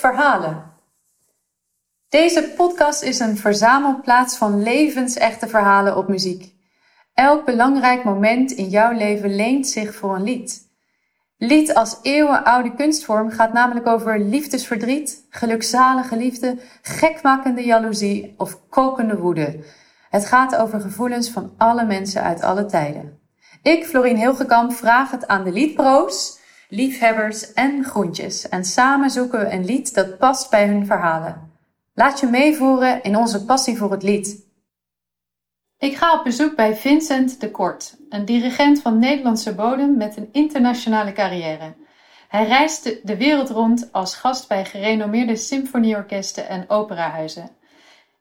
Verhalen. Deze podcast is een verzamelplaats van levensechte verhalen op muziek. Elk belangrijk moment in jouw leven leent zich voor een lied. Lied als eeuwenoude kunstvorm gaat namelijk over liefdesverdriet, gelukzalige liefde, gekmakende jaloezie of kokende woede. Het gaat over gevoelens van alle mensen uit alle tijden. Ik, Florien Hilgekamp, vraag het aan de liedpro's, liefhebbers en groentjes. En samen zoeken we een lied dat past bij hun verhalen. Laat je meevoeren in onze passie voor het lied. Ik ga op bezoek bij Vincent de Kort, een dirigent van Nederlandse bodem met een internationale carrière. Hij reist de wereld rond als gast bij gerenommeerde symfonieorkesten en operahuizen.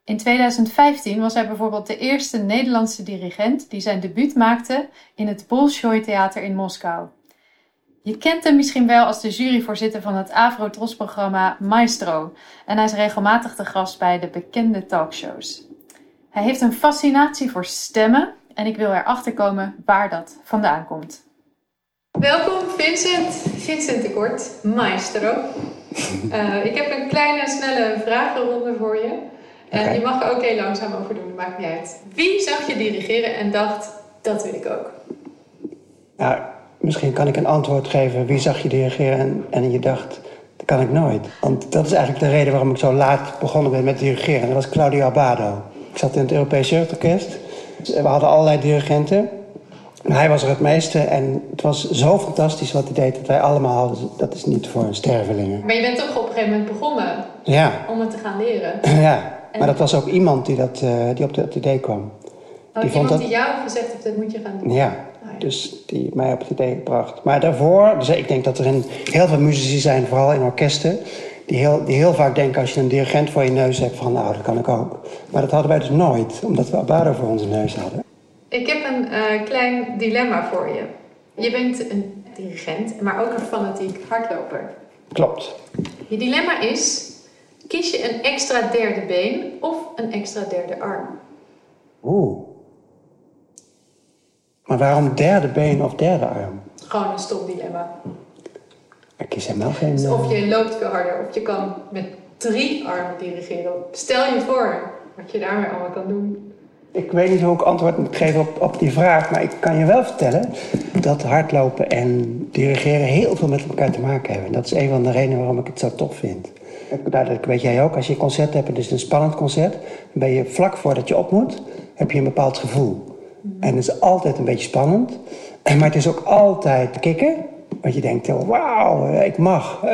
In 2015 was hij bijvoorbeeld de eerste Nederlandse dirigent die zijn debuut maakte in het Bolshoi Theater in Moskou. Je kent hem misschien wel als de juryvoorzitter van het Avro-Tros-programma Maestro en hij is regelmatig de gast bij de bekende talkshows. Hij heeft een fascinatie voor stemmen en ik wil erachter komen waar dat vandaan komt. Welkom Vincent, Vincent de Kort, Maestro. Uh, ik heb een kleine, snelle vragenronde voor je. En okay. je mag er ook heel langzaam over doen, dat maakt niet uit. Wie zag je dirigeren en dacht, dat wil ik ook? Nou, misschien kan ik een antwoord geven. Wie zag je dirigeren en, en je dacht, dat kan ik nooit. Want dat is eigenlijk de reden waarom ik zo laat begonnen ben met dirigeren. Dat was Claudio Abbado. Ik zat in het Europese Jeugdorkest. We hadden allerlei dirigenten. Hij was er het meeste en het was zo fantastisch wat hij deed dat wij allemaal hadden. Dat is niet voor een stervelingen. Maar je bent toch op een gegeven moment begonnen ja. om het te gaan leren? ja, maar dat was ook iemand die, dat, uh, die op het idee kwam. Oh, die iemand dat... die jou gezegd heeft, dat moet je gaan doen? Ja, dus die mij op het idee gebracht. Maar daarvoor, dus ik denk dat er in heel veel muzici zijn, vooral in orkesten... Die heel, die heel vaak denken als je een dirigent voor je neus hebt van nou, dat kan ik ook. Maar dat hadden wij dus nooit, omdat we Abado voor onze neus hadden. Ik heb een uh, klein dilemma voor je. Je bent een dirigent, maar ook een fanatiek hardloper. Klopt. Je dilemma is, kies je een extra derde been of een extra derde arm? Oeh. Maar waarom derde been of derde arm? Gewoon een stom dilemma. Ik kies helemaal geen... Dus of je loopt veel harder, of je kan met drie armen dirigeren. Stel je voor wat je daarmee allemaal kan doen. Ik weet niet hoe ik antwoord moet geven op, op die vraag, maar ik kan je wel vertellen dat hardlopen en dirigeren heel veel met elkaar te maken hebben. En dat is een van de redenen waarom ik het zo tof vind. Dat weet jij ook, als je een concert hebt, het is een spannend concert, dan ben je vlak voordat je op moet, heb je een bepaald gevoel. En het is altijd een beetje spannend, maar het is ook altijd kicken. Want je denkt, oh, wauw, ik mag. Uh,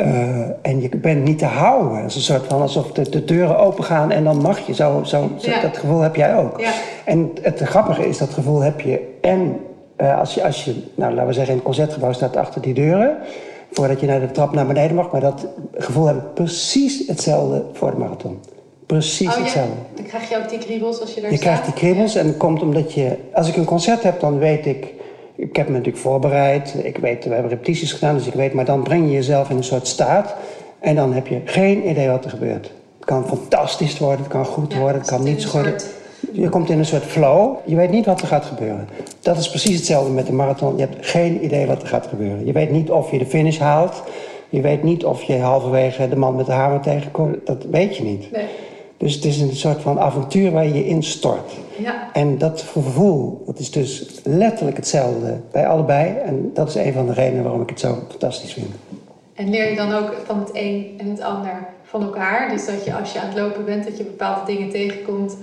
en je bent niet te houden. Het is een soort van alsof de, de deuren open gaan en dan mag je. Zo, zo, zo Ja. Dat gevoel heb jij ook. Ja. En het grappige is, dat gevoel heb je en uh, als, je, als je, nou laten we zeggen, in het concertgebouw staat achter die deuren. Voordat je naar de trap naar beneden mag. Maar dat gevoel heb ik precies hetzelfde voor de marathon. Precies Oh ja, hetzelfde. dan krijg je ook die kriebels als je daar Je staat. krijgt die kriebels en dat komt omdat je... Als ik een concert heb, dan weet ik... Ik heb me natuurlijk voorbereid. Ik weet, we hebben repetities gedaan, dus ik weet... Maar dan breng je jezelf in een soort staat. En dan heb je geen idee wat er gebeurt. Het kan fantastisch worden, het kan goed Ja, worden, het kan zit in niet een zo worden. Je komt in een soort flow. Je weet niet wat er gaat gebeuren. Dat is precies hetzelfde met de marathon. Je hebt geen idee wat er gaat gebeuren. Je weet niet of je de finish haalt. Je weet niet of je halverwege de man met de hamer tegenkomt. Dat weet je niet. Nee. Dus het is een soort van avontuur waar je je instort. Ja. En dat gevoel, dat is dus letterlijk hetzelfde bij allebei. En dat is een van de redenen waarom ik het zo fantastisch vind. En leer je dan ook van het een en het ander van elkaar? Dus dat je als je aan het lopen bent, dat je bepaalde dingen tegenkomt.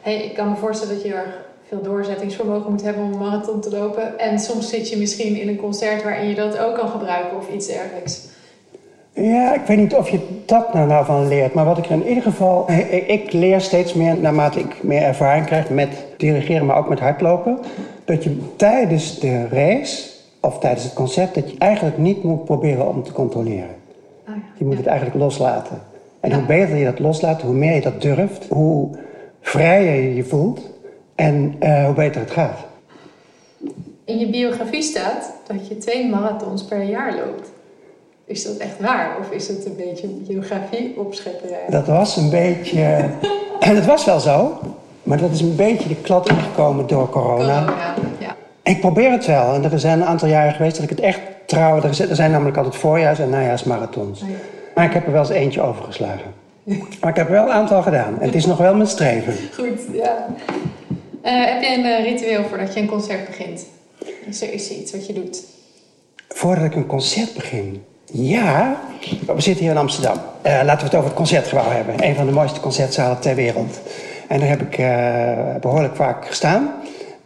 Hey, ik kan me voorstellen dat je er veel doorzettingsvermogen moet hebben om een marathon te lopen. En soms zit je misschien in een concert waarin je dat ook kan gebruiken of iets dergelijks. Ja, ik weet niet of je dat nou, nou van leert. Maar wat ik er in ieder geval... Ik, leer steeds meer, naarmate ik meer ervaring krijg met dirigeren, maar ook met hardlopen. Dat je tijdens de race, of tijdens het concert, dat je eigenlijk niet moet proberen om te controleren. Oh ja. Je moet Ja. het eigenlijk loslaten. En Ja. hoe beter je dat loslaat, hoe meer je dat durft, hoe vrijer je je voelt en eh, hoe beter het gaat. In je biografie staat dat je twee marathons per jaar loopt. Is dat echt waar? Of is het een beetje een biografie opschepperij? Dat was een beetje. En het was wel zo, maar dat is een beetje de klad ingekomen door corona. Corona, ja. Ik probeer het wel. En er zijn een aantal jaren geweest dat ik het echt trouw. Er zijn, namelijk altijd voorjaars- en najaarsmarathons. Oh ja. Maar ik heb er wel eens eentje overgeslagen. Maar ik heb er wel een aantal gedaan. En het is nog wel mijn streven. Goed, ja. Uh, heb je een uh, ritueel voordat je een concert begint? Is er is iets wat je doet? Voordat ik een concert begin? Ja, we zitten hier in Amsterdam. Uh, laten we het over het concertgebouw hebben. Een van de mooiste concertzalen ter wereld. En daar heb ik behoorlijk vaak gestaan.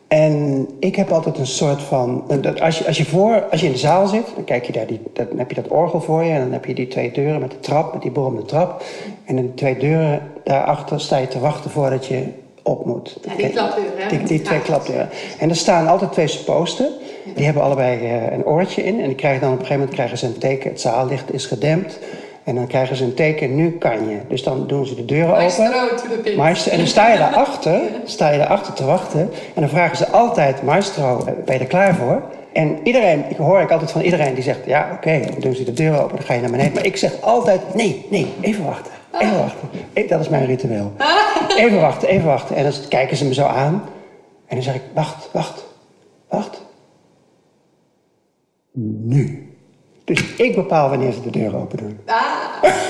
En ik heb altijd een soort van. Als je, als je, voor, als je in de zaal zit, dan, kijk je daar die, dan heb je dat orgel voor je. En dan heb je die twee deuren met de trap, met die borrelende trap. En in die twee deuren daarachter sta je te wachten voordat je op moet. Ja, die klapdeuren, hè? Die, die twee klapdeuren. En er staan altijd twee supposten. Die hebben allebei uh, een oortje in. En die krijgen dan op een gegeven moment krijgen ze een teken. Het zaallicht is gedempt. En dan krijgen ze een teken, nu kan je. Dus dan doen ze de deuren Maestro open. Maestro, en dan sta je daarachter, sta je daarachter te wachten. En dan vragen ze altijd, maestro, ben je er klaar voor? En iedereen, ik hoor ik altijd van iedereen die zegt, ja oké, dan doen ze de deuren open, dan ga je naar beneden. Maar ik zeg altijd, nee, nee, even wachten, even wachten. Dat is mijn ritueel. Even wachten, even wachten. En dan kijken ze me zo aan. En dan zeg ik, wacht, wacht, wacht. Nu. Dus ik bepaal wanneer ze de deur open doen. Ah,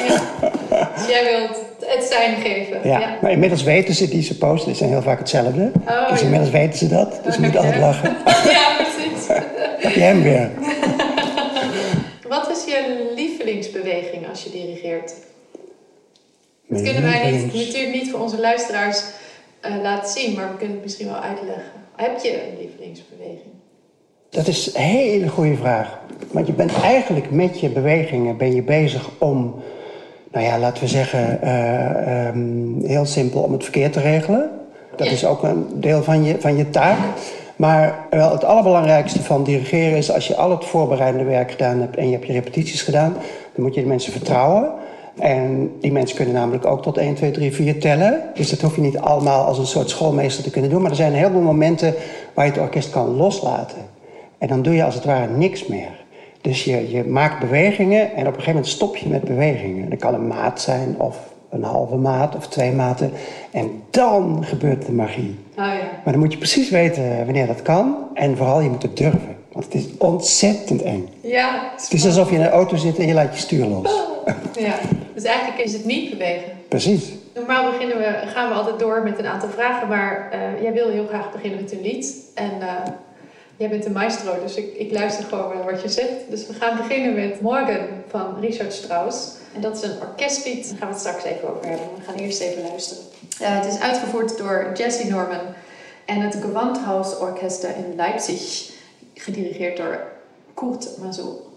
ja. dus jij wilt het zijn geven. Ja, maar inmiddels weten ze, die supposten die zijn heel vaak hetzelfde. Oh, dus inmiddels weten ze dat. Dus ze moeten altijd lachen. ja, precies. Heb je hem weer. Wat is je lievelingsbeweging als je dirigeert? Dat kunnen wij niet, natuurlijk niet voor onze luisteraars uh, laten zien, maar we kunnen het misschien wel uitleggen. Heb je een lievelingsbeweging? Dat is een hele goede vraag. Want je bent eigenlijk met je bewegingen ben je bezig om, nou ja, laten we zeggen, uh, um, heel simpel om het verkeer te regelen. Dat is ook een deel van je, van je taak. Maar wel het allerbelangrijkste van dirigeren is als je al het voorbereidende werk gedaan hebt en je hebt je repetities gedaan, dan moet je de mensen vertrouwen. En die mensen kunnen namelijk ook tot 1, 2, 3, 4 tellen. Dus dat hoef je niet allemaal als een soort schoolmeester te kunnen doen. Maar er zijn heel veel momenten waar je het orkest kan loslaten. En dan doe je als het ware niks meer. Dus je, je maakt bewegingen en op een gegeven moment stop je met bewegingen. Dat kan een maat zijn of een halve maat of twee maten. En dan gebeurt de magie. Oh ja. Maar dan moet je precies weten wanneer dat kan. En vooral, je moet het durven. Want het is ontzettend eng. Ja. Het is alsof je in een auto zit en je laat je stuur los. Ja, dus eigenlijk is het niet bewegen. Precies. Normaal beginnen we, gaan we altijd door met een aantal vragen. Maar uh, jij wil heel graag beginnen met een lied. En... Uh, Jij bent de maestro, dus ik, ik luister gewoon naar wat je zegt. Dus we gaan beginnen met Morgen van Richard Strauss. En dat is een orkestlied. Daar gaan we het straks even over hebben. We gaan eerst even luisteren. Uh, het is uitgevoerd door Jesse Norman en het Gewandhaus Orchester in Leipzig. Gedirigeerd door Kurt Mazur.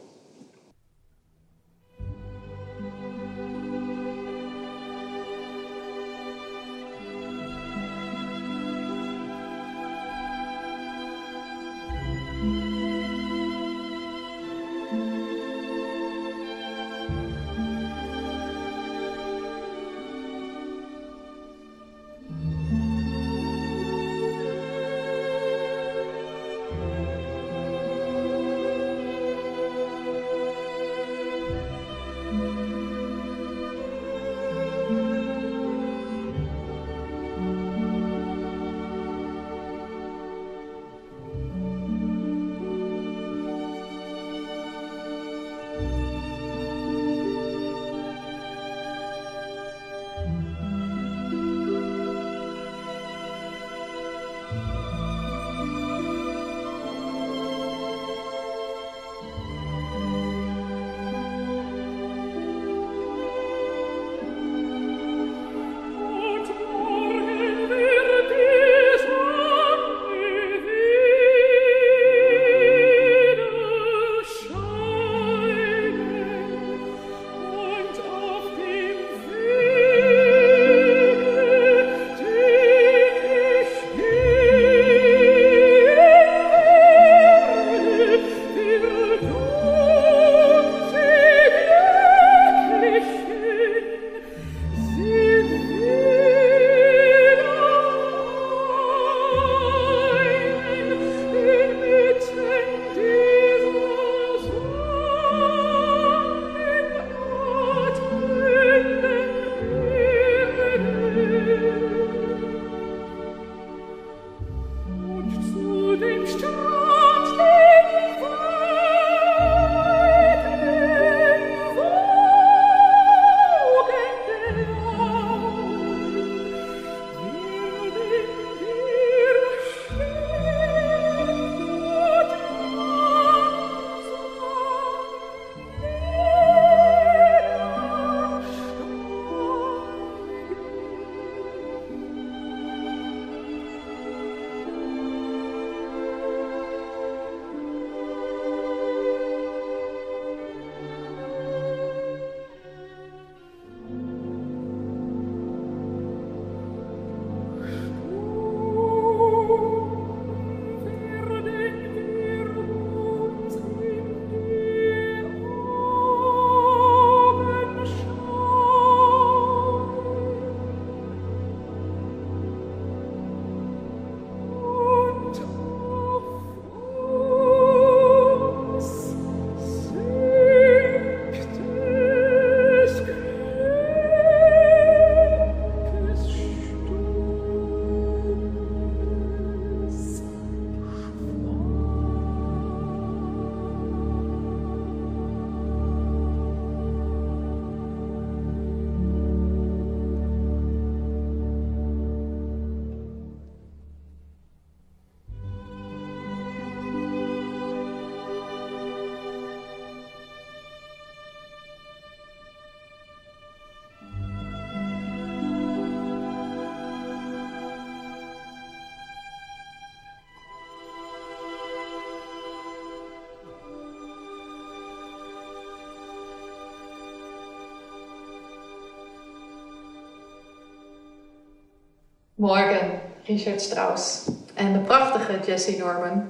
Morgan, Richard Strauss en de prachtige Jesse Norman.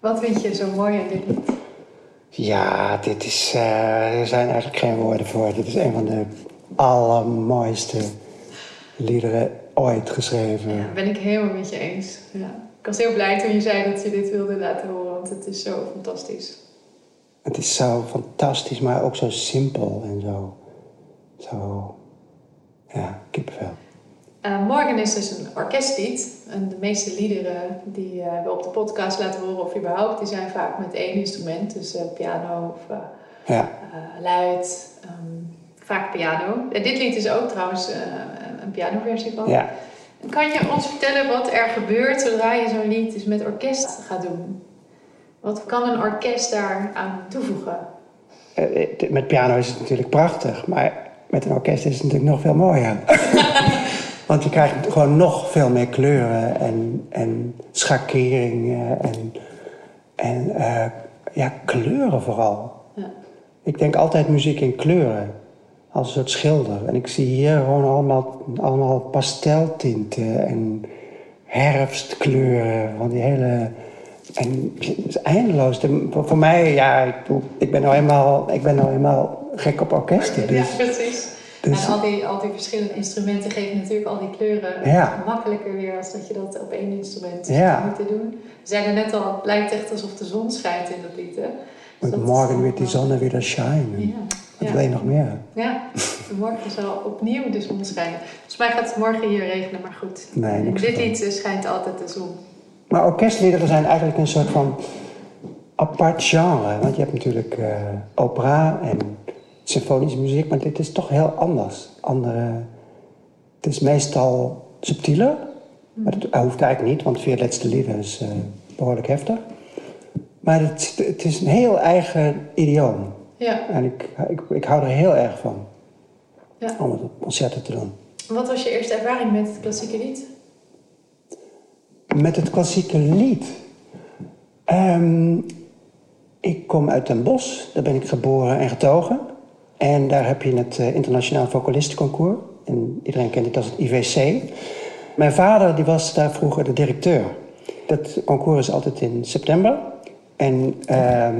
Wat vind je zo mooi aan dit lied? Ja, dit is, uh, er zijn eigenlijk geen woorden voor. Dit is een van de allermooiste liederen ooit geschreven. Ja, ben ik helemaal met je eens. Ja. Ik was heel blij toen je zei dat je dit wilde laten horen, want het is zo fantastisch. Het is zo fantastisch, maar ook zo simpel en zo. Zo. Ja, kippenvel. Uh, Morgen is dus een orkestlied. En de meeste liederen die uh, we op de podcast laten horen, of überhaupt, die zijn vaak met één instrument. Dus uh, piano of ja. luid. Um, vaak piano. En dit lied is ook trouwens een pianoversie van. Ja. Kan je ons vertellen wat er gebeurt zodra je zo'n lied dus met orkest gaat doen? Wat kan een orkest daar aan toevoegen? Met piano is het natuurlijk prachtig, maar met een orkest is het natuurlijk nog veel mooier. Want je krijgt gewoon nog veel meer kleuren en, en schakeringen en, en uh, ja, kleuren vooral. Ja. Ik denk altijd muziek in kleuren, als een soort schilder. En ik zie hier gewoon allemaal, allemaal pasteltinten en herfstkleuren van die hele... En het is eindeloos. voor mij, ja, ik, ik ben nou eenmaal, ik ben nou eenmaal gek op orkesten. Dus. Ja, precies. Dus... En al die, al die verschillende instrumenten geven natuurlijk al die kleuren makkelijker weer als dat je dat op één instrument ja. moet doen. We zeiden net al, het lijkt echt alsof de zon schijnt in dat lied. Hè? Dus morgen weer die zon weer schijnen. Ja. Wat ja. wil je nog meer? Ja, morgen zal opnieuw de zon schijnen. Volgens mij gaat het morgen hier regenen, maar goed. Nee, in dit lied schijnt altijd de zon. Maar orkestliederen zijn eigenlijk een soort van apart genre. Want je hebt natuurlijk uh, opera en symfonische muziek, maar dit is toch heel anders. Andere, het is meestal subtieler, maar dat hoeft eigenlijk niet, want vier laatste lieden is uh, behoorlijk heftig. Maar het, het, is een heel eigen idioom. Ja. En ik, ik, ik hou er heel erg van. Ja. Om het concerten te doen. Wat was je eerste ervaring met het klassieke lied? Met het klassieke lied? Ehm, ik kom uit Den Bosch, daar ben ik geboren en getogen. En daar heb je het uh, Internationaal Vocalistenconcours. En iedereen kent het als het IVC. Mijn vader die was daar vroeger de directeur. Dat concours is altijd in september. En ehm,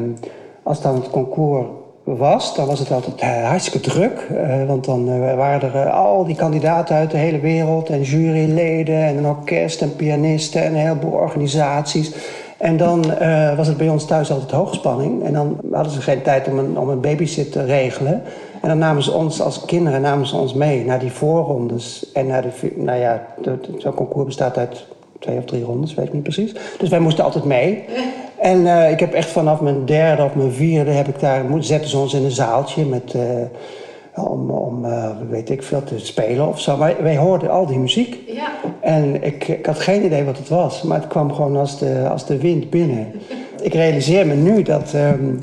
als dan het concours was, dan was het altijd uh, hartstikke druk. Uh, want dan waren er al die kandidaten uit de hele wereld... en juryleden en een orkest en pianisten en een heleboel organisaties... En dan uh, was het bij ons thuis altijd hoogspanning. En dan hadden ze geen tijd om een, om een babysit te regelen. En dan namen ze ons als kinderen namen ze ons mee naar die voorrondes. En naar de, nou ja, zo'n concours bestaat uit twee of drie rondes, weet ik niet precies. Dus wij moesten altijd mee. En uh, ik heb echt vanaf mijn derde of mijn vierde heb ik daar, zetten ze ons in een zaaltje met... Uh, om, om uh, weet ik veel, te spelen of zo. Maar wij hoorden al die muziek. Ja. En ik, ik had geen idee wat het was. Maar het kwam gewoon als de, als de wind binnen. ik realiseer me nu dat, um,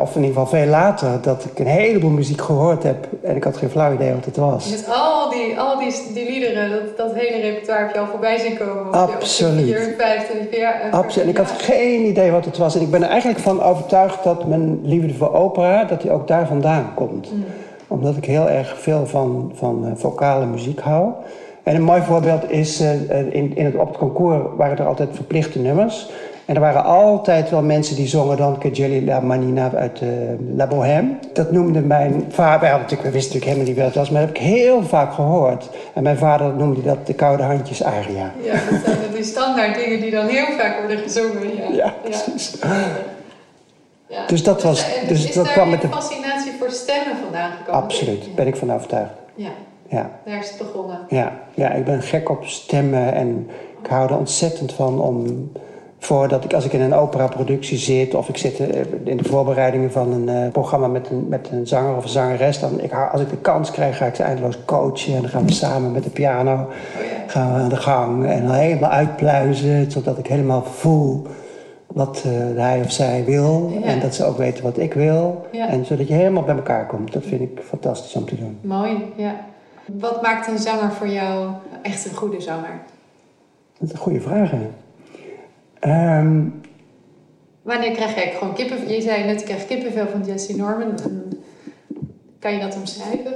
of in ieder geval veel later, dat ik een heleboel muziek gehoord heb. En ik had geen flauw idee wat het was. Met al die, al die, die liederen, dat, dat hele repertoire heb je al voorbij zien komen. Absoluut. Vier, vijf, jaar. Absoluut. En ik had geen idee wat het was. En ik ben er eigenlijk van overtuigd dat mijn liefde voor opera, dat die ook daar vandaan komt. Mm omdat ik heel erg veel van, van uh, vocale muziek hou. En een mooi voorbeeld is, uh, in, in het, op het concours waren er altijd verplichte nummers. En er waren altijd wel mensen die zongen dan Kajeli La Manina uit uh, La Bohème. Dat noemde mijn vader, we, wisten natuurlijk helemaal niet wat het was, maar dat heb ik heel vaak gehoord. En mijn vader noemde dat de koude handjes aria. Ja, dat zijn die standaard dingen die dan heel vaak worden gezongen. Ja, ja precies. Ja. Dus dat was. Dus, dus, dat kwam met de Absoluut, daar ben ik van overtuigd. Ja. ja. Daar is het begonnen. Ja. ja, ik ben gek op stemmen en ik hou er ontzettend van om. Voordat ik, als ik in een operaproductie zit of ik zit eh, in de voorbereidingen van een uh, programma met een, met een zanger of een zangeres, dan ik, als ik de kans krijg, ga ik ze eindeloos coachen en dan gaan we samen met de piano oh ja. gaan we aan de gang en dan helemaal uitpluizen, zodat ik helemaal voel wat uh, hij of zij wil. En dat ze ook weten wat ik wil. En zodat je helemaal bij elkaar komt. Dat vind ik fantastisch om te doen. Mooi, ja. Wat maakt een zanger voor jou echt een goede zanger? Dat is een goede vraag, ehm, Wanneer krijg je gewoon kippenvel? Je zei net, ik krijg kippenvel van Jesse Norman. Kan je dat omschrijven?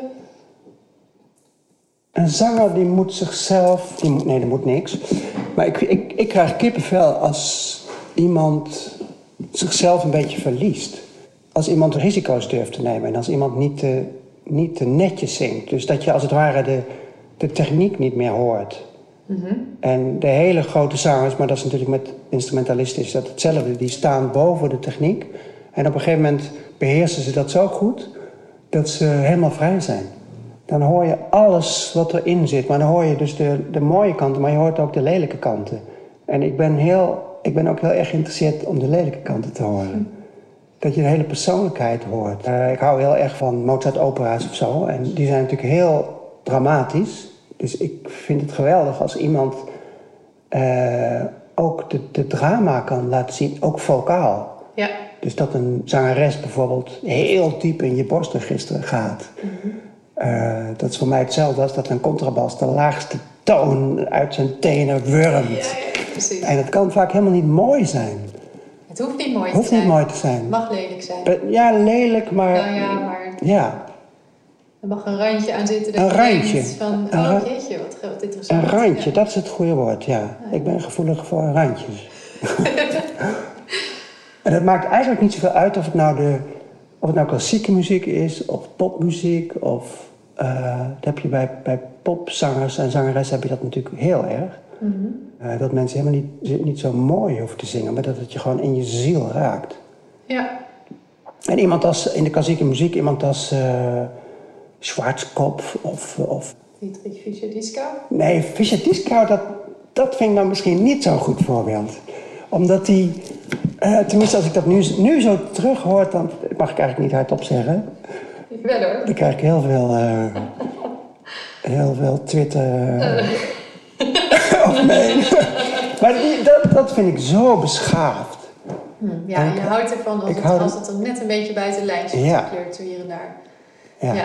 Een zanger die moet zichzelf. Die moet, nee, dat moet niks. Maar ik, ik, ik krijg kippenvel als iemand zichzelf een beetje verliest. Als iemand risico's durft te nemen en als iemand niet te, niet te netjes zingt. Dus dat je als het ware de, de techniek niet meer hoort. En de hele grote zangers, maar dat is natuurlijk met instrumentalisten is dat hetzelfde. Die staan boven de techniek. En op een gegeven moment beheersen ze dat zo goed dat ze helemaal vrij zijn. Dan hoor je alles wat erin zit. Maar dan hoor je dus de, de mooie kanten, maar je hoort ook de lelijke kanten. En ik ben, heel, ik ben ook heel erg geïnteresseerd om de lelijke kanten te horen. Dat je de hele persoonlijkheid hoort. Eh, ik hou heel erg van Mozart-opera's of zo. En die zijn natuurlijk heel dramatisch. Dus ik vind het geweldig als iemand eh, ook de, de drama kan laten zien, ook vocaal. Ja. Dus dat een zangeres bijvoorbeeld heel diep in je borstregister gaat. Eh, dat is voor mij hetzelfde als dat een contrabas de laagste toon uit zijn tenen wurmt. Ja, ja, precies. En het kan vaak helemaal niet mooi zijn. Het hoeft niet mooi Het te hoeft zijn. niet mooi te zijn. Het mag lelijk zijn. Ja, lelijk, maar... Nou ja, maar Ja, er mag een randje aan zitten. Dat Een je randje. Van, Een oh jeetje, wat, wat interessant. een randje, Ja. dat is het goede woord, ja. Ik ben gevoelig voor randjes. en het maakt eigenlijk niet zoveel uit of het nou, de, of het nou klassieke muziek is, of popmuziek, of... eh, dat heb je bij, bij popzangers en zangeressen heb je dat natuurlijk heel erg. Eh, dat mensen helemaal niet, niet zo mooi hoeven te zingen, maar dat het je gewoon in je ziel raakt. Ja. En iemand als, in de klassieke muziek, iemand als Schwarzkopf of, of... Dietrich Fischer-Dieskau. Nee, Fischer Dieskau, dat, dat vind ik nou misschien niet zo'n goed voorbeeld. Omdat die, eh, tenminste als ik dat nu, nu zo terug hoor, dan dat mag ik eigenlijk niet hardop zeggen. Wel hoor. Dan krijg ik heel veel, heel veel Twitter eh, maar die, dat, dat vind ik zo beschaafd. Hm, Ja, En je ik- houdt ervan als, ik het, als het er net een beetje buiten lijntje Ja. gekleurd zo hier en daar. Ja. Ja.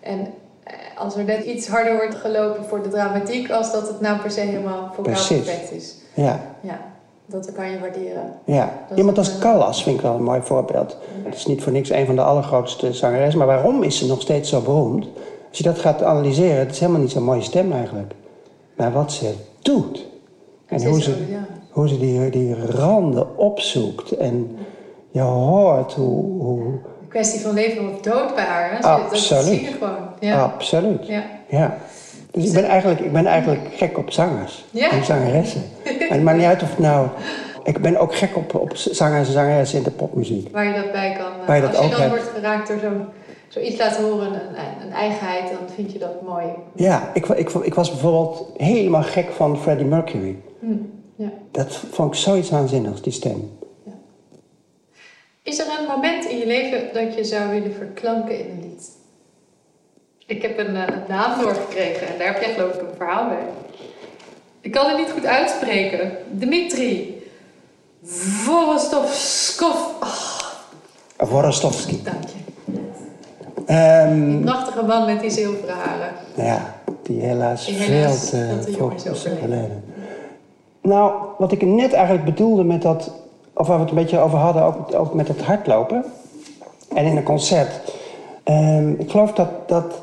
En eh, als er net iets harder wordt gelopen voor de dramatiek, als dat het nou per se helemaal Precies. perfect is. ja. Ja, dat kan je waarderen. Ja, Dat iemand is als een- Callas vind ik wel een mooi voorbeeld. Het is niet voor niks een van de allergrootste zangeressen, maar waarom is ze nog steeds zo beroemd? Als je dat gaat analyseren, het is helemaal niet zo'n mooie stem eigenlijk. Maar wat ze doet. En hoe ze, hoe ze die, die randen opzoekt. En je hoort hoe... hoe Een kwestie van leven of dood bij haar. Hè? Absoluut. Dat zie je gewoon. Ja. Absoluut. Ja. Ja. Dus ik ben, eigenlijk, ik ben eigenlijk gek op zangers Ja. en zangeressen. En het maakt niet uit of het nou... Ik ben ook gek op, op zangers en zangeressen in de popmuziek. Waar je dat bij kan. eh, Waar je dat Als je ook dan hebt. wordt geraakt door zo'n zoiets laten horen, een, een eigenheid, dan vind je dat mooi. Ja, ik, ik, ik was bijvoorbeeld helemaal gek van Freddie Mercury. Hm, Ja. Dat vond ik zoiets waanzinnigs, die stem. Is er een moment in je leven dat je zou willen verklanken in een lied? Ik heb een, eh, een naam doorgekregen en daar heb jij geloof ik een verhaal bij. Ik kan het niet goed uitspreken. Dimitri Vorostovskov. Oh, Vorostovsky. dank je. Ehm, Die prachtige man met die zilveren haren. nou ja, die helaas, Die helaas veel te vroeg overleden. Nou, wat ik net eigenlijk bedoelde met dat... Of waar we het een beetje over hadden, ook, ook met het hardlopen. En in een concert. Ehm, ik geloof dat, dat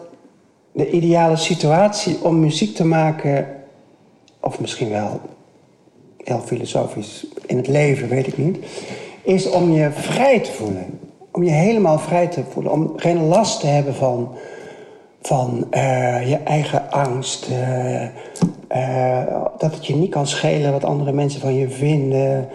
de ideale situatie om muziek te maken... Of misschien wel heel filosofisch in het leven, weet ik niet... is om je vrij te voelen. Om je helemaal vrij te voelen. Om geen last te hebben van, van eh, je eigen angst. eh, eh, dat het je niet kan schelen wat andere mensen van je vinden.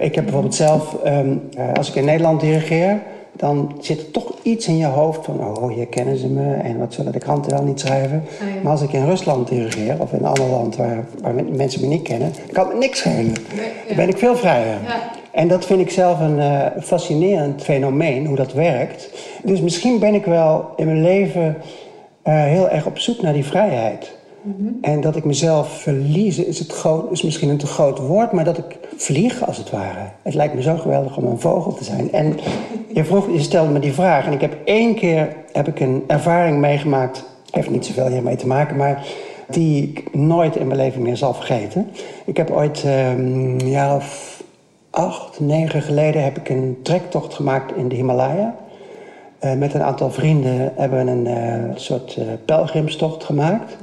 Ik heb bijvoorbeeld zelf, ehm, eh, als ik in Nederland dirigeer... dan zit er toch iets in je hoofd van... oh, hier kennen ze me en wat zullen de kranten wel niet schrijven. Ja. Maar als ik in Rusland dirigeer of in een ander land waar, waar men- mensen me niet kennen... kan het niks schelen. Nee, Dan ben ik veel vrijer. Ja. En dat vind ik zelf een eh, fascinerend fenomeen, hoe dat werkt. Dus misschien ben ik wel in mijn leven eh, heel erg op zoek naar die vrijheid. En dat ik mezelf verlies, is, het groot, is misschien een te groot woord, maar dat ik vlieg als het ware. Het lijkt me zo geweldig om een vogel te zijn. En je, vroeg, je stelde me die vraag en ik heb één keer heb ik een ervaring meegemaakt, heeft niet zoveel hiermee te maken, maar die ik nooit in mijn leven meer zal vergeten. Ik heb ooit ehm, een jaar of acht, negen geleden heb ik een trektocht gemaakt in de Himalaya. Eh, met een aantal vrienden hebben we een eh, soort eh, pelgrimstocht gemaakt.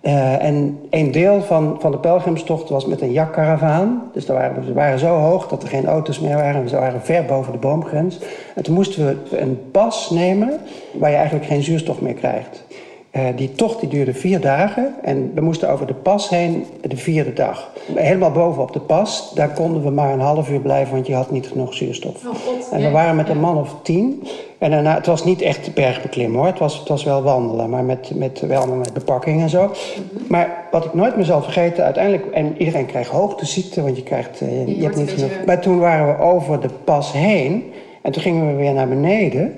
En een deel van, van de pelgrimstocht was met een jakkaravaan. Dus daar waren, we waren zo hoog dat er geen auto's meer waren. We waren ver boven de boomgrens. En toen moesten we een pas nemen waar je eigenlijk geen zuurstof meer krijgt. Uh, die tocht die duurde vier dagen en we moesten over de pas heen de vierde dag. Helemaal boven op de pas, daar konden we maar een half uur blijven, want je had niet genoeg zuurstof. Oh God, en we waren met een man of tien. En daarna, het was niet echt bergbeklimmen hoor, het was, het was wel wandelen, maar met, met, wel met bepakking en zo. Maar wat ik nooit meer zal vergeten, uiteindelijk, en iedereen krijgt hoogteziekte, want je krijgt, je, je hebt niet genoeg. Maar toen waren we over de pas heen en toen gingen we weer naar beneden.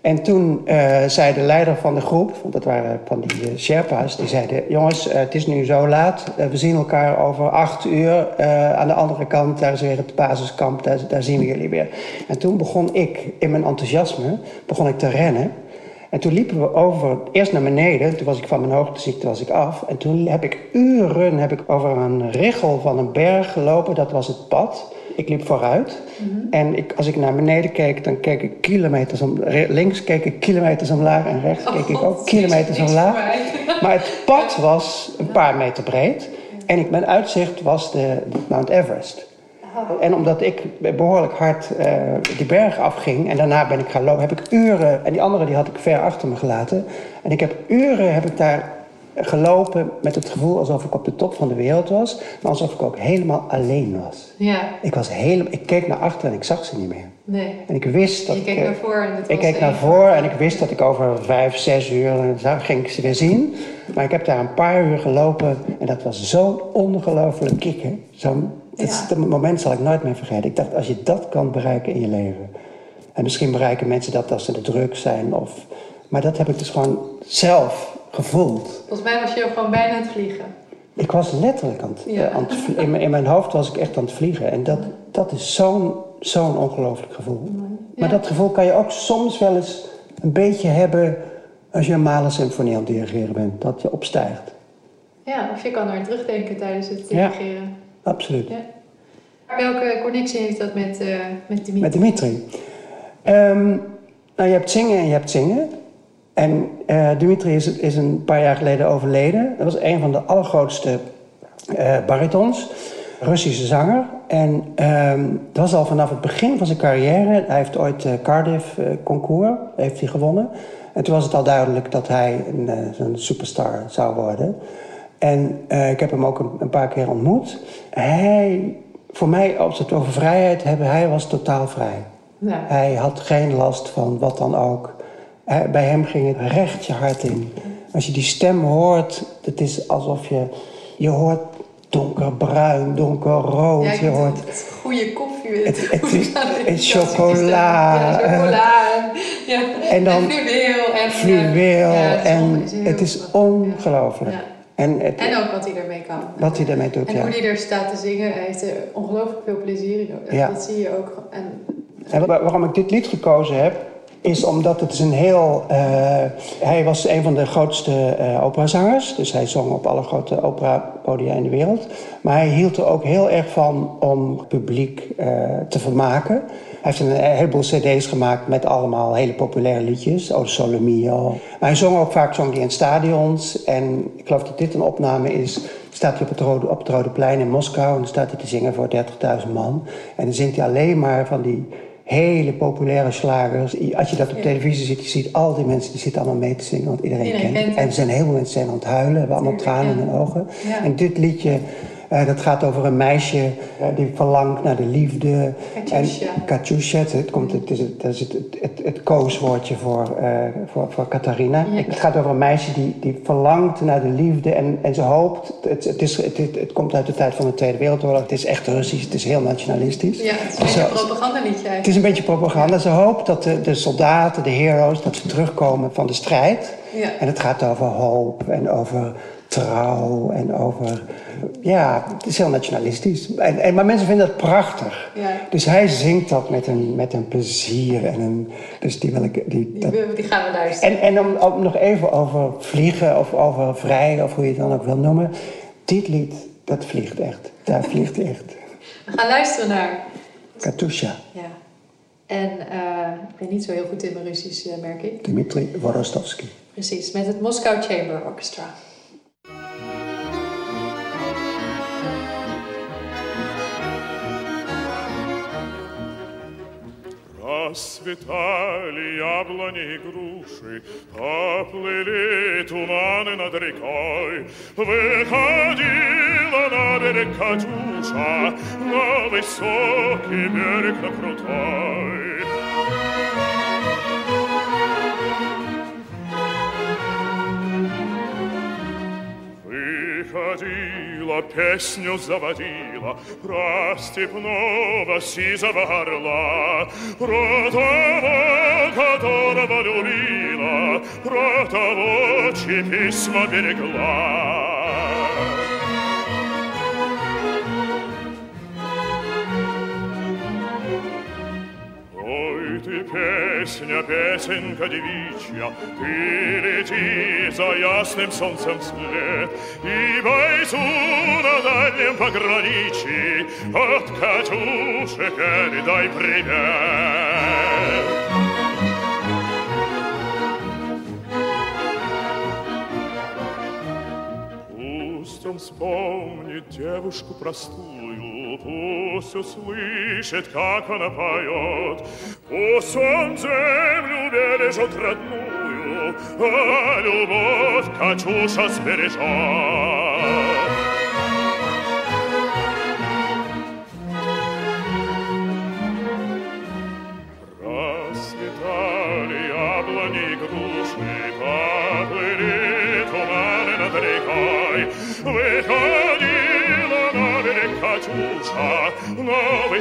En toen uh, zei de leider van de groep, want dat waren van die uh, Sherpa's, die zeiden: Jongens, uh, het is nu zo laat. we zien elkaar over acht uur aan de andere kant. Daar is weer het basiskamp, daar, daar, zien we jullie weer. En toen begon ik, in mijn enthousiasme, begon ik te rennen. En toen liepen we over, eerst naar beneden. Toen was ik van mijn hoogteziekte was ik af. En toen heb ik uren heb ik over een richel van een berg gelopen. Dat was het pad. Ik liep vooruit. Mm -hmm. En ik, als ik naar beneden keek, dan keek ik kilometers om, links keek ik kilometers omlaag en rechts Oh, keek ik ook kilometers omlaag. Maar het pad was een paar meter breed. En ik, mijn uitzicht was de, de Mount Everest. En omdat ik behoorlijk hard uh, die berg afging en daarna ben ik gaan lopen, heb ik uren, en die andere die had ik ver achter me gelaten. En ik heb uren heb ik daar gelopen met het gevoel alsof ik op de top van de wereld was, maar alsof ik ook helemaal alleen was. Ja. Ik, was helemaal, ik keek naar achter en ik zag ze niet meer. Nee. En ik wist dat je keek ik, naar voren en het ik keek naar voren en ik wist dat ik over vijf, zes uur dan ging ik ze weer zien. Maar ik heb daar een paar uur gelopen en dat was zo'n ongelooflijk kicken. Zo'n dat, Ja. moment zal ik nooit meer vergeten. Ik dacht, als je dat kan bereiken in je leven. En misschien bereiken mensen dat als ze de druk zijn. Of, maar dat heb ik dus gewoon zelf gevoeld. Volgens mij was je ook gewoon bijna aan het vliegen. Ik was letterlijk aan het, Ja. eh, aan het in, mijn- in mijn hoofd was ik echt aan het vliegen. En dat, dat is zo'n zo'n ongelooflijk gevoel. Maar dat gevoel kan je ook soms wel eens een beetje hebben als je een Mahler symfonie aan het dirigeren bent. Dat je opstijgt. Ja, of je kan er terugdenken tijdens het Ja. dirigeren. Absoluut. Ja. Welke connectie heeft dat met, eh met Dimitri? Met Dimitri. Ehm, nou, je hebt zingen en je hebt zingen. En eh, Dimitri is, is een paar jaar geleden overleden. Dat was een van de allergrootste eh baritons. Russische zanger. En ehm, dat was al vanaf het begin van zijn carrière. Hij heeft ooit eh, Cardiff concours heeft hij gewonnen. En toen was het al duidelijk dat hij een, zo'n superstar zou worden. En ik heb hem ook een, een paar keer ontmoet. Hij, voor mij, als we het over vrijheid hebben, hij was totaal vrij. Ja. Hij had geen last van wat dan ook. Hij- bij hem ging het recht je hart in. Als je die stem hoort, het is alsof je... Je hoort donkerbruin, donkerrood. Ja, je hoort... goede koffie. Het- het is- het is Ja, chocola. Ja, chocola. En, ja. En dan fluweel. En, Fluweel. ja, het is en on- is heel het is goed. ongelooflijk. Ja. En, het, En ook wat hij ermee kan. wat hij daarmee doet, En hoe hij er staat te zingen, hij heeft er ongelooflijk veel plezier in. Ja. Dat zie je ook. En, En wa- waarom ik dit lied gekozen heb, is omdat het is een heel... eh, hij was een van de grootste eh operazangers. Dus hij zong op alle grote operapodia in de wereld. Maar hij hield er ook heel erg van om publiek eh, te vermaken. Hij heeft een heleboel cd's gemaakt met allemaal hele populaire liedjes. O Sole Mio. Maar hij zong ook vaak zong hij in stadions. En ik geloof dat dit een opname is. Staat hij op het, Rode, op het Rode Plein in Moskou. En dan staat hij te zingen voor 30.000 man. En dan zingt hij alleen maar van die hele populaire slagers. Als je dat op Ja. televisie ziet, je ziet al die mensen die zitten allemaal mee te zingen, want iedereen, Iedereen kent. En er zijn heel veel mensen zijn aan het huilen, hebben allemaal tranen in hun ogen. En dit liedje, eh, dat gaat over een meisje eh, die verlangt naar de liefde. Katusha. En Katusha, het, het, komt, het is, het, dat is het, het, het, kooswoordje voor, eh voor, voor Catharina. Ja. Het gaat over een meisje die, die verlangt naar de liefde en, en ze hoopt. Het, het, is, het, het, komt uit de tijd van de Tweede Wereldoorlog. Het is echt Russisch, het is heel nationalistisch. ja, het is een beetje Zo- een propagandaliedje het eigenlijk. is een beetje propaganda. Ze hoopt dat de, de soldaten, de heroes, dat ze terugkomen van de strijd. Ja. En het gaat over hoop en over trouw en over... Ja, het is heel nationalistisch. En, en, maar mensen vinden het prachtig. Ja. Dus hij zingt dat met een, met een plezier en een... Dus die wil ik... Die, Die, dat- die gaan we luisteren. en en om, om nog even over vliegen of over vrij, of hoe je het dan ook wil noemen. Dit lied, dat vliegt echt. Daar vliegt echt. We gaan luisteren naar. Katusha, Ja. En eh, ik ben niet zo heel goed in mijn Russisch, eh, merk ik. Dmitri Vorostovsky. Precies, met het Moscow Chamber Orchestra. Расцветали яблони и груши, Поплыли туманы над рекой. Выходила на берег Катюша, На высокий берег, на крутой. Выходила, песню заводила Про степного сизого орла Про того, которого любила Про того, чьи письма берегла Песня, песенка девичья, Ты лети за ясным солнцем вслед, И бойцу на дальнем пограничье От Катюши передай привет. Вспомнит девушку простую, Пусть услышит, как она поет, Пусть он землю бережет родную, А любовь Катюша сбережет.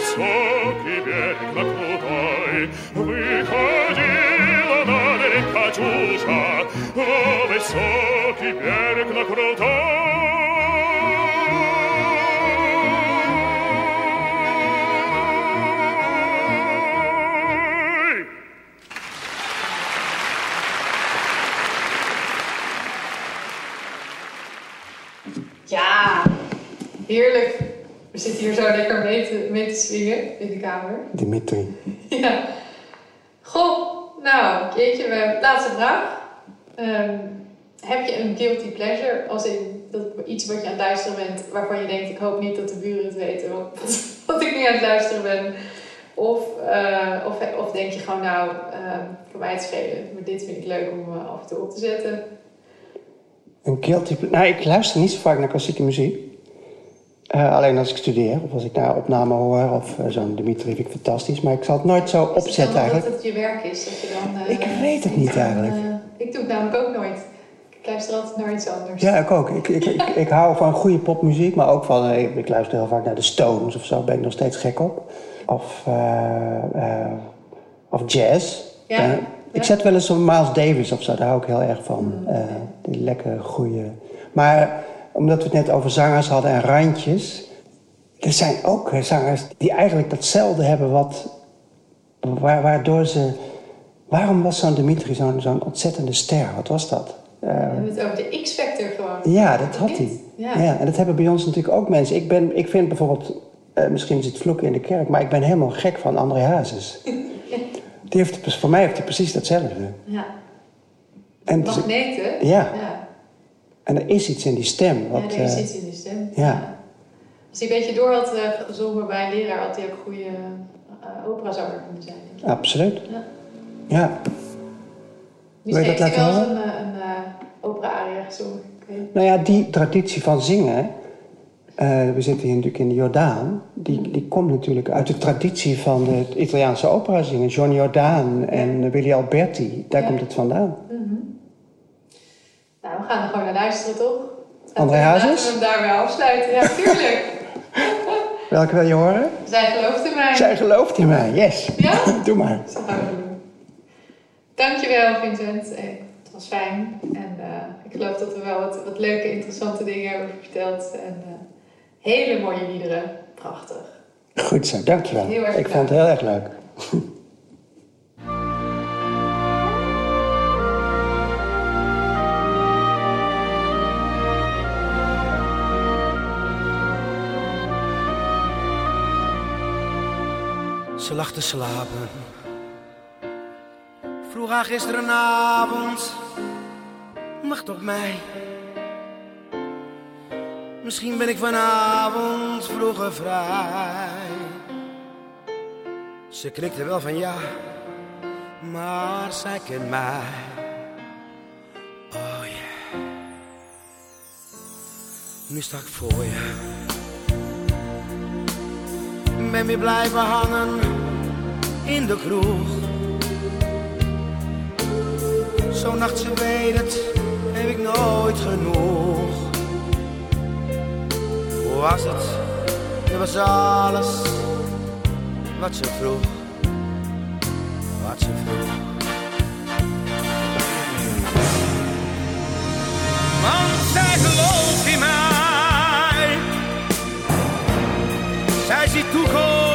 высокий берег, на крутой. Выходила на берег Катюша, На высокий берег, на крутой. laatste vraag. Ehm, heb je een guilty pleasure? Als in dat, iets wat je aan het luisteren bent, waarvan je denkt, ik hoop niet dat de buren het weten wat, wat ik nu aan het luisteren ben. Of, eh, of, of denk je gewoon, nou, voor mij het schelen, maar dit vind ik leuk om eh, af en toe op te zetten. Een guilty ple- Nou, ik luister niet zo vaak naar klassieke muziek. Eh, alleen als ik studeer, of als ik naar opname hoor, of eh, zo'n Dimitri vind ik fantastisch. Maar ik zal het nooit zo opzetten eigenlijk. het je werk is, dat je dan... eh, Ik weet het niet eigenlijk. ik doe het namelijk ook nooit. Ik luister altijd naar iets anders. Ja, ik ook. Ik, ik, ik, ik hou van goede popmuziek, maar ook van... Ik luister heel vaak naar de Stones of zo, daar ben ik nog steeds gek op. Of, of jazz. Ja, ja. Ik zet wel eens een Miles Davis of zo, daar hou ik heel erg van. Mm, die lekkere, goede... Maar omdat we het net over zangers hadden en randjes... Er zijn ook eh, zangers die eigenlijk datzelfde hebben wat... Wa- waardoor ze... Waarom was zo'n Dimitri zo'n zo'n ontzettende ster? Wat was dat? Eh, We hebben het over de X-Factor gewoon. ja, dat had hij. Ja. Ja. en dat hebben bij ons natuurlijk ook mensen. Ik, ben, ik vind bijvoorbeeld, eh, misschien zit vloeken in de kerk, maar ik ben helemaal gek van André Hazes. Die heeft, voor mij heeft hij precies datzelfde. Ja. En, Magneten. Ja. ja. En er is iets in die stem. Wat, ja, er is eh, iets in de stem. ja. Als hij een beetje door had eh, gezongen bij een leraar, had hij ook een goede uh, operazanger kunnen zijn. denk ik. absoluut. Ja. Ja. Misschien heeft hij wel eens een, eh, een eh, opera-aria gezongen. Nou ja, die traditie van zingen. eh, we zitten hier natuurlijk in de Jordaan. Die, die komt natuurlijk uit de traditie van de Italiaanse opera zingen. John Jordaan en Willy Alberti. Daar Ja. komt het vandaan. Nou, we gaan er gewoon naar luisteren, toch? André we- Hazes? Laten we hem daarmee afsluiten. Ja, tuurlijk. Welke wil je horen? Zij gelooft in mij. Zij gelooft in mij, yes. Ja? Doe maar. Doen. Dankjewel, Vincent. Eh, Het was fijn. En eh, ik geloof dat we wel wat, wat leuke, interessante dingen hebben verteld. En eh, hele mooie liederen. Prachtig. Goed zo, dankjewel. Heel erg Ik vond het heel erg leuk. Ze lag te slapen. Vroeg haar gisterenavond. Wacht op mij. Misschien ben ik vanavond vroeger vrij. Ze knikte wel van ja. maar zij kent mij. Oh yeah. Nu sta ik voor je. Ben weer blijven hangen in de kroeg. Zo'n nacht, ze heb ik nooit genoeg. Hoe was het? Het was alles wat ze vroeg. Wat ze vroeg. Want zij gelooft in mij. Zij ziet toekomst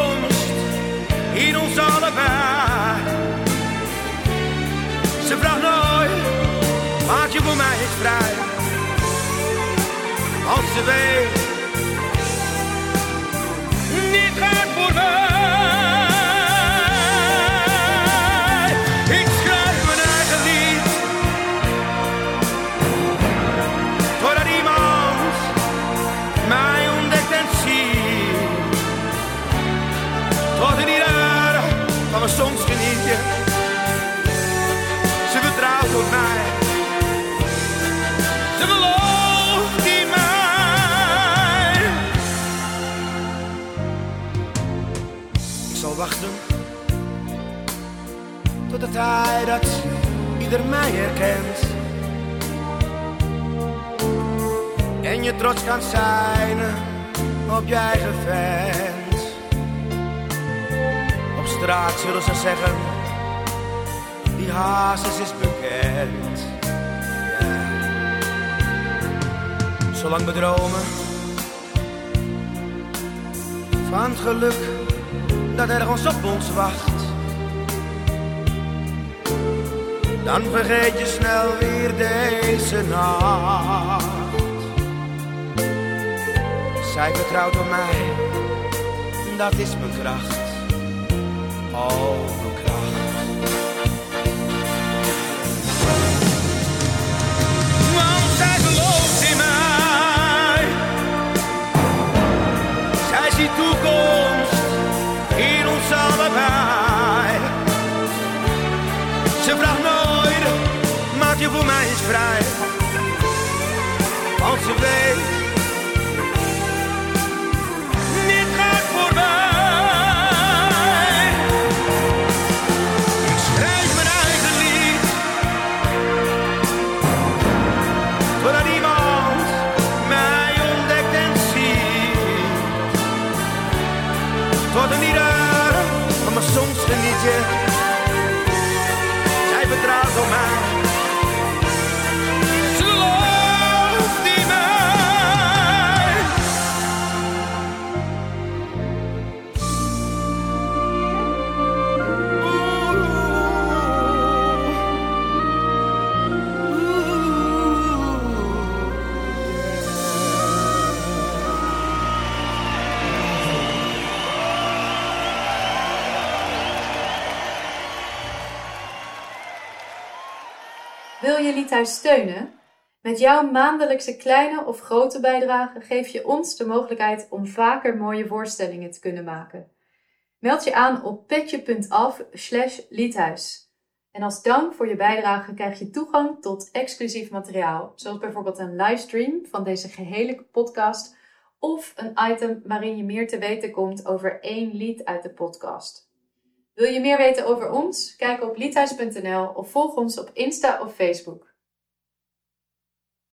vrij. Als ze weet, niet gaat voor mij. Tijd dat ieder mij herkent. En je trots kan zijn op je eigen vent. Op straat zullen ze zeggen, die hazes is bekend. Zolang we dromen van het geluk dat ergens op ons wacht. Dan vergeet je snel weer deze nacht. Zij vertrouwt op mij, dat is mijn kracht. Oh, mijn kracht. Want zij gelooft in mij. Zij ziet toekomst in ons allebei. Ze vraagt maak je voor mij eens vrij. Wil je Liedhuis steunen? Met jouw maandelijkse kleine of grote bijdrage geef je ons de mogelijkheid om vaker mooie voorstellingen te kunnen maken. Meld je aan op petje.af slash liedhuis. En als dank voor je bijdrage krijg je toegang tot exclusief materiaal, zoals bijvoorbeeld een livestream van deze gehele podcast of een item waarin je meer te weten komt over één lied uit de podcast. Wil je meer weten over ons? Kijk op liedhuis.nl of volg ons op Insta of Facebook.